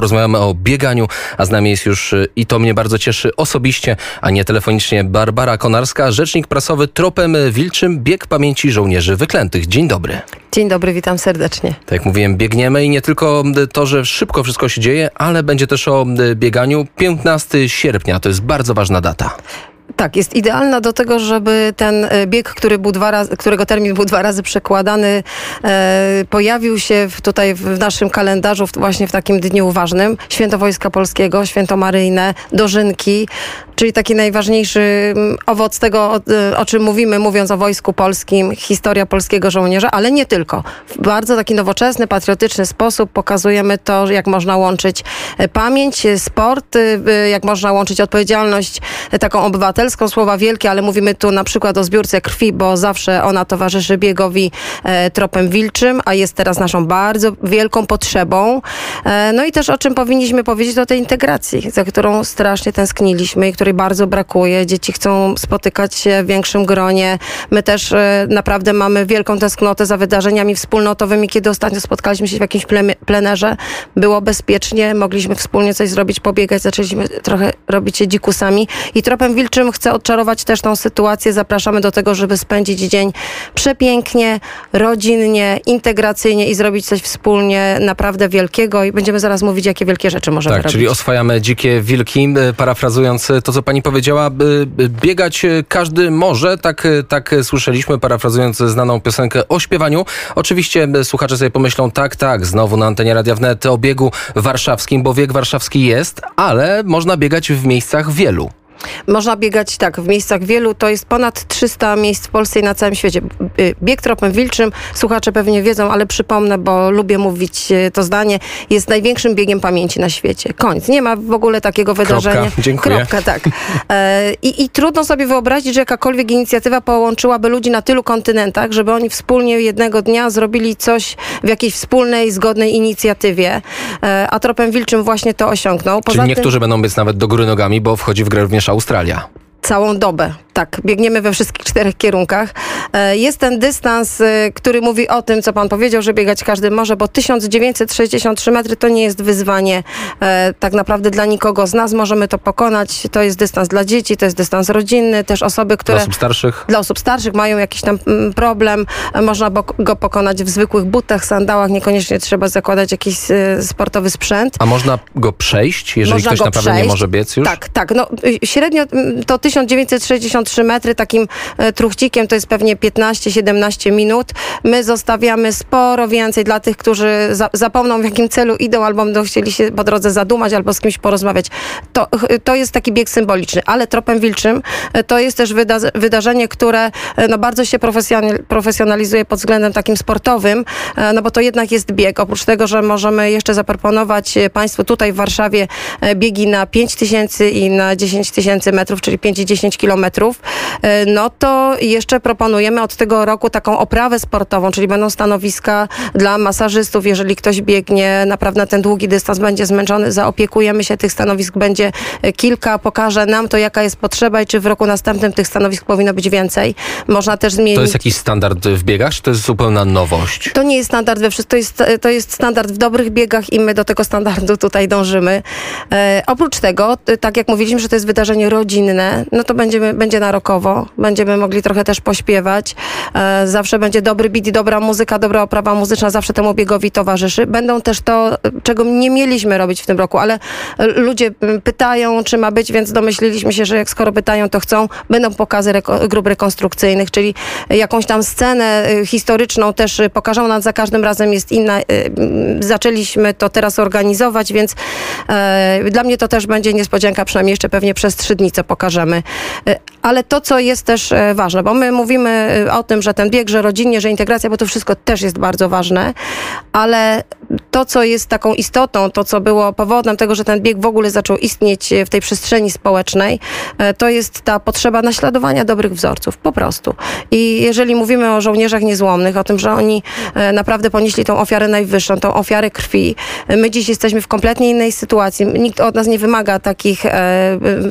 porozmawiamy o bieganiu, a z nami jest już y, i to mnie bardzo cieszy osobiście, a nie telefonicznie Barbara Konarska, rzecznik prasowy Tropem Wilczym Bieg Pamięci Żołnierzy Wyklętych. Dzień dobry. Dzień dobry, witam serdecznie. Tak jak mówiłem, biegniemy i nie tylko to, że szybko wszystko się dzieje, ale będzie też o bieganiu. 15 sierpnia to jest bardzo ważna data. Tak, jest idealna do tego, żeby ten e, bieg, który był dwa razy, którego termin był dwa razy przekładany, e, pojawił się w, tutaj w naszym kalendarzu w, właśnie w takim dniu ważnym. Święto Wojska Polskiego, Święto Maryjne, Dożynki, czyli taki najważniejszy mm, owoc tego, o, e, o, czym mówimy, mówiąc o Wojsku Polskim, historia polskiego żołnierza, ale nie tylko. W bardzo taki nowoczesny, patriotyczny sposób pokazujemy to, jak można łączyć e, pamięć, sport, jak można łączyć odpowiedzialność taką obywatelską, angielską słowa wielkie, ale mówimy tu na przykład o zbiórce krwi, bo zawsze ona towarzyszy biegowi e, tropem wilczym, a jest teraz naszą bardzo wielką potrzebą. E, no i też o czym powinniśmy powiedzieć, o tej integracji, za którą strasznie tęskniliśmy i której bardzo brakuje. Dzieci chcą spotykać się w większym gronie. My też e, naprawdę mamy wielką tęsknotę za wydarzeniami wspólnotowymi. Kiedy ostatnio spotkaliśmy się w jakimś plenerze, było bezpiecznie, mogliśmy wspólnie coś zrobić, pobiegać, zaczęliśmy trochę robić się dzikusami i tropem wilczym chcę odczarować też tą sytuację. Zapraszamy do tego, żeby spędzić dzień przepięknie, rodzinnie, integracyjnie i zrobić coś wspólnie naprawdę wielkiego. I będziemy zaraz mówić, jakie wielkie rzeczy możemy tak, robić. czyli oswajamy dzikie wilki. E, parafrazując e, to, co pani powiedziała, e, biegać każdy może. Tak, tak słyszeliśmy, parafrazując znaną piosenkę o śpiewaniu. Oczywiście słuchacze sobie pomyślą, tak, tak, znowu na antenie Radia Wnet o biegu warszawskim, bo bieg warszawski jest, ale można biegać w miejscach wielu. Można biegać tak w miejscach wielu. To jest ponad 300 miejsc w Polsce i na całym świecie. Y, bieg tropem wilczym, słuchacze pewnie wiedzą, ale przypomnę, bo lubię mówić y, to zdanie, jest największym biegiem pamięci na świecie. Koniec. Nie ma w ogóle takiego wydarzenia. Kropka. Dziękuję. Kropka, tak. E, I, I trudno sobie wyobrazić, że jakakolwiek inicjatywa połączyłaby ludzi na tylu kontynentach, żeby oni wspólnie jednego dnia zrobili coś w jakiejś wspólnej, zgodnej inicjatywie. E, a tropem wilczym właśnie to osiągnął. Poza Czyli niektórzy tym... będą być nawet do góry nogami, bo wchodzi w grę również Australia całą dobę. Tak, biegniemy we wszystkich czterech kierunkach. E, jest ten dystans, e, który mówi o tym, co pan powiedział, że biegać każdy może, bo 1963 metry to nie jest wyzwanie e, tak naprawdę dla nikogo z nas. Możemy to pokonać. To jest dystans dla dzieci, to jest dystans rodzinny, też osoby, które... Dla osób starszych? Dla osób starszych mają jakiś tam mm, problem. Można go pokonać w zwykłych butach, sandałach. Niekoniecznie trzeba zakładać jakiś sportowy sprzęt. A można go przejść, jeżeli można ktoś naprawdę przejść. nie może biec już? Tak, tak. No, y, średnio mm, to 1963 metry takim e, truchcikiem to jest pewnie 15-17 minut. My zostawiamy sporo więcej dla tych, którzy za, zapomną w jakim celu idą albo będą chcieli się po drodze zadumać albo z kimś porozmawiać. To, to jest taki bieg symboliczny, ale tropem wilczym e, to jest też wyda wydarzenie, które e, no, bardzo się profesjonalizuje pod względem takim sportowym, no bo to jednak jest bieg. Oprócz tego, że możemy jeszcze zaproponować Państwu tutaj w Warszawie biegi na 5 tysięcy i na 10 tysięcy metrów, czyli 5 i 10 kilometrów, e, no to jeszcze proponujemy od tego roku taką oprawę sportową, czyli będą stanowiska dla masażystów. Jeżeli ktoś biegnie naprawdę ten długi dystans, będzie zmęczony, zaopiekujemy się, tych stanowisk będzie kilka, pokaże nam to, jaka jest potrzeba i czy w roku następnym tych stanowisk powinno być więcej. Można też zmienić... To jest jakiś standard w biegach, czy to jest zupełna nowość? To nie jest standard we wszystkim, to jest, to jest standard w dobrych biegach i my do tego standardu tutaj dążymy. E, oprócz tego, tak jak mówiliśmy, że to jest wydarzenie rodzinne, no to będziemy, będzie na rokowo, będziemy mogli trochę też pośpiewać. E, zawsze będzie dobry beat dobra muzyka, dobra oprawa muzyczna, zawsze temu biegowi towarzyszy. Będą też to, czego nie mieliśmy robić w tym roku, ale ludzie pytają, czy ma być, więc domyśliliśmy się, że jak skoro pytają, to chcą, będą pokazy reko grup rekonstrukcyjnych, czyli jakąś tam scenę y, historyczną też pokażą nam, za każdym razem jest inna. Y, zaczęliśmy to teraz organizować, więc e, dla mnie to też będzie niespodzianka, przynajmniej jeszcze pewnie przez trzy dni, co pokażemy. E, ale to, co jest też e, ważne, bo my mówimy e, o tym, że ten bieg, że rodzinnie, że integracja, bo to wszystko też jest bardzo ważne, ale to, co jest taką istotą, to, co było powodem tego, że ten bieg w ogóle zaczął istnieć w tej przestrzeni społecznej, to jest ta potrzeba naśladowania dobrych wzorców, po prostu. I jeżeli mówimy o żołnierzach niezłomnych, o tym, że oni naprawdę ponieśli tą ofiarę najwyższą, tą ofiarę krwi, my dziś jesteśmy w kompletnie innej sytuacji. Nikt od nas nie wymaga takich,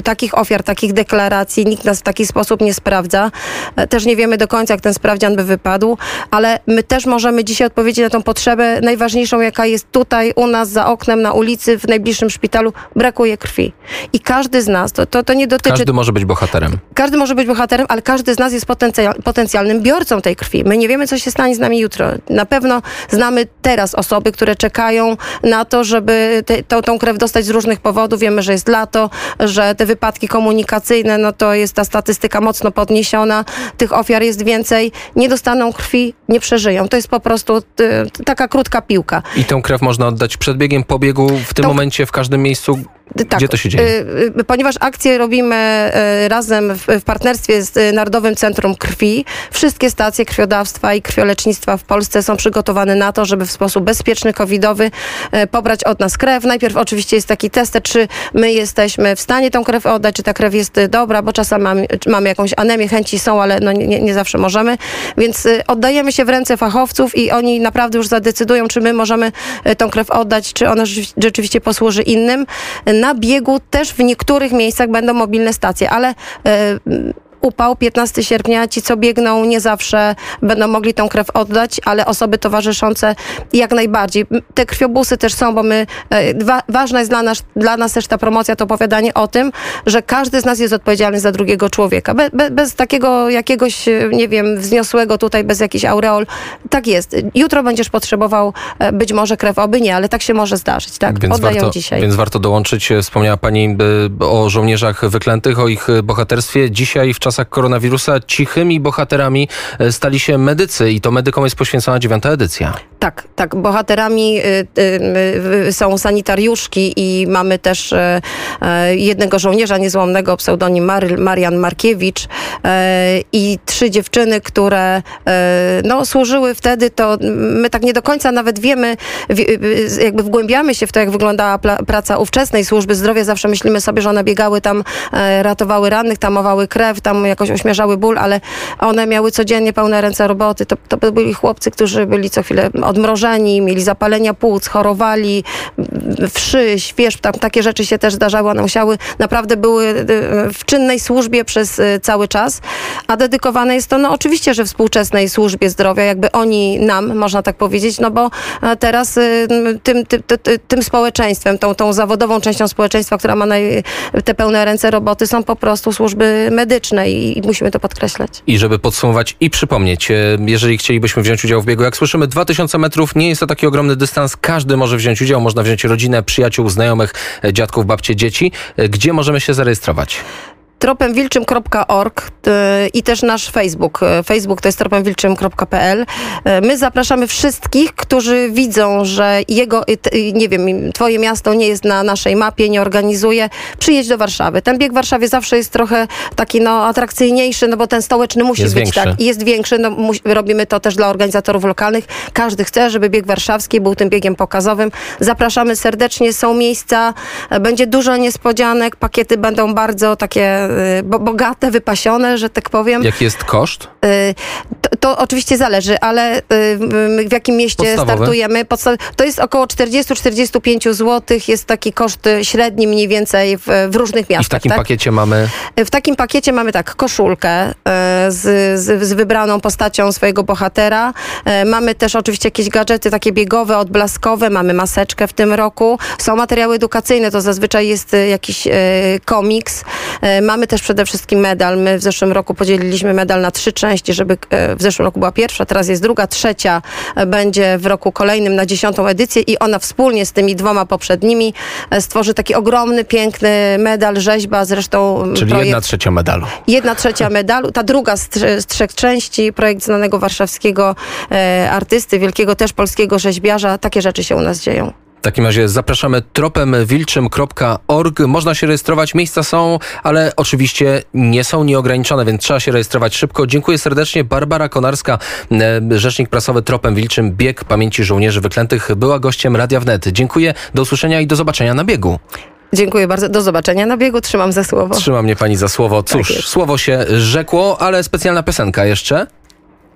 takich ofiar, takich deklaracji, nikt nas w taki sposób nie sprawdza. E, też nie wiemy do końca, jak ten sprawdzian by wypadł, ale my też możemy dzisiaj odpowiedzieć na tą potrzebę najważniejszą, człowieka jest tutaj u nas za oknem, na ulicy, w najbliższym szpitalu, brakuje krwi. I każdy z nas, to, to, to nie dotyczy... Każdy może być bohaterem. Każdy może być bohaterem, ale każdy z nas jest potencjal, potencjalnym biorcą tej krwi. My nie wiemy, co się stanie z nami jutro. Na pewno znamy teraz osoby, które czekają na to, żeby te, tą, tą krew dostać z różnych powodów. Wiemy, że jest lato, że te wypadki komunikacyjne, no to jest ta statystyka mocno podniesiona. Tych ofiar jest więcej. Nie dostaną krwi, nie przeżyją. To jest po prostu y, taka krótka piłka. I tę krew można oddać przed biegiem, po biegu, w tym To- momencie, w każdym miejscu. Tak, Gdzie to się dzieje? y, y, Ponieważ akcje robimy y, razem w, w partnerstwie z y, Narodowym Centrum Krwi, wszystkie stacje krwiodawstwa i krwiolecznictwa w Polsce są przygotowane na to, żeby w sposób bezpieczny, covidowy y, pobrać od nas krew. Najpierw oczywiście jest taki test, czy my jesteśmy w stanie tą krew oddać, czy ta krew jest y, dobra, bo czasem mamy, mamy jakąś anemię, chęci są, ale no nie, nie zawsze możemy. Więc y, oddajemy się w ręce fachowców i oni naprawdę już zadecydują, czy my możemy y, tą krew oddać, czy ona rzeczywi- rzeczywiście posłuży innym. Na biegu też w niektórych miejscach będą mobilne stacje, ale e, upał 15 sierpnia, ci co biegną nie zawsze będą mogli tą krew oddać, ale osoby towarzyszące jak najbardziej. Te krwiobusy też są, bo my, e, wa, ważna jest dla nas, dla nas też ta promocja, to opowiadanie o tym, że każdy z nas jest odpowiedzialny za drugiego człowieka. Be, be, bez takiego jakiegoś, e, nie wiem, wzniosłego tutaj, bez jakichś aureol. Tak jest. Jutro będziesz potrzebował e, być może krew, oby nie, ale tak się może zdarzyć, tak? Więc Oddają warto, dzisiaj. więc warto dołączyć. Wspomniała Pani o żołnierzach wyklętych, o ich bohaterstwie. Dzisiaj w czasach koronawirusa cichymi bohaterami y, stali się medycy i to medykom jest poświęcona dziewiąta edycja. Tak, tak. Bohaterami y, y, y, są sanitariuszki i mamy też jednego żołnierza niezłomnego, pseudonim Mar Marian Markiewicz i trzy dziewczyny, które no, służyły wtedy, to my tak nie do końca nawet wiemy, wi- jakby wgłębiamy się w to, jak wyglądała praca ówczesnej służby zdrowia. Zawsze myślimy sobie, że one biegały tam, ratowały rannych, tamowały krew, tam jakoś ośmierzały ból, ale one miały codziennie pełne ręce roboty. To, to byli chłopcy, którzy byli co chwilę odmrożeni, mieli zapalenia płuc, chorowali, wszy, świeżb, tam takie rzeczy się też zdarzały. One musiały, naprawdę były e, w czynnej służbie przez e, cały czas, a dedykowane jest to, no oczywiście, że współczesnej służbie zdrowia, jakby oni nam, można tak powiedzieć, no bo e, teraz tym, tym, tym, społeczeństwem, tą, tą zawodową częścią społeczeństwa, która ma naj, te pełne ręce roboty, są po prostu służby medyczne i, i musimy to podkreślać. I żeby podsumować i przypomnieć, jeżeli chcielibyśmy wziąć udział w biegu, jak słyszymy, 2000 metrów nie jest to taki ogromny dystans, każdy może wziąć udział, można wziąć rodzinę, przyjaciół, znajomych, e, dziadków, babcie, dzieci. E, Gdzie możemy się zarejestrować? tropemwilczym.org y, i też nasz Facebook. Y, Facebook to jest tropemwilczym.pl. Y, My zapraszamy wszystkich, którzy widzą, że jego, nie wiem, twoje miasto nie jest na naszej mapie, nie organizuje, przyjedź do Warszawy. Ten bieg w Warszawie zawsze jest trochę taki no, atrakcyjniejszy, no bo ten stołeczny musi Jest być większy. tak. Jest większy, no, robimy to też dla organizatorów lokalnych. Każdy chce, żeby bieg warszawski był tym biegiem pokazowym. Zapraszamy serdecznie, są miejsca, będzie dużo niespodzianek, pakiety będą bardzo takie bogate, wypasione, że tak powiem. Jaki jest koszt? Y, To, to oczywiście zależy, ale y, w jakim mieście Podstawowy? startujemy? Podsta- to jest około 40-45 zł. Jest taki koszt y, średni mniej więcej w, w różnych I miastach. w takim tak? pakiecie mamy W takim pakiecie mamy tak, koszulkę e, z, z, z wybraną postacią swojego bohatera. Mamy też oczywiście jakieś gadżety takie biegowe, odblaskowe, mamy maseczkę w tym roku. Są materiały edukacyjne, to zazwyczaj jest jakiś komiks. Mamy też przede wszystkim medal. My w zeszłym roku podzieliliśmy medal na trzy części, żeby w zeszłym roku była pierwsza, teraz jest druga, trzecia będzie w roku kolejnym na dziesiątą edycję i ona wspólnie z tymi dwoma poprzednimi e, stworzy taki ogromny, piękny medal, rzeźba, zresztą czyli projekt jedna trzecia medalu. Jedna trzecia medalu, ta druga z, z trzech części, projekt znanego warszawskiego e, artysty, wielkiego też polskiego rzeźbiarza. Takie rzeczy się u nas dzieją. W takim razie zapraszamy tropemwilczym.org. Można się rejestrować, miejsca są, ale oczywiście nie są nieograniczone, więc trzeba się rejestrować szybko. Dziękuję serdecznie. Barbara Konarska, e, rzecznik prasowy Tropem Wilczym, Bieg Pamięci Żołnierzy Wyklętych, była gościem Radia Wnet. Dziękuję, do usłyszenia i do zobaczenia na biegu. Dziękuję bardzo. Do zobaczenia na biegu. Trzymam za słowo. Trzyma mnie pani za słowo. Cóż, jest. słowo się rzekło, ale specjalna piosenka jeszcze.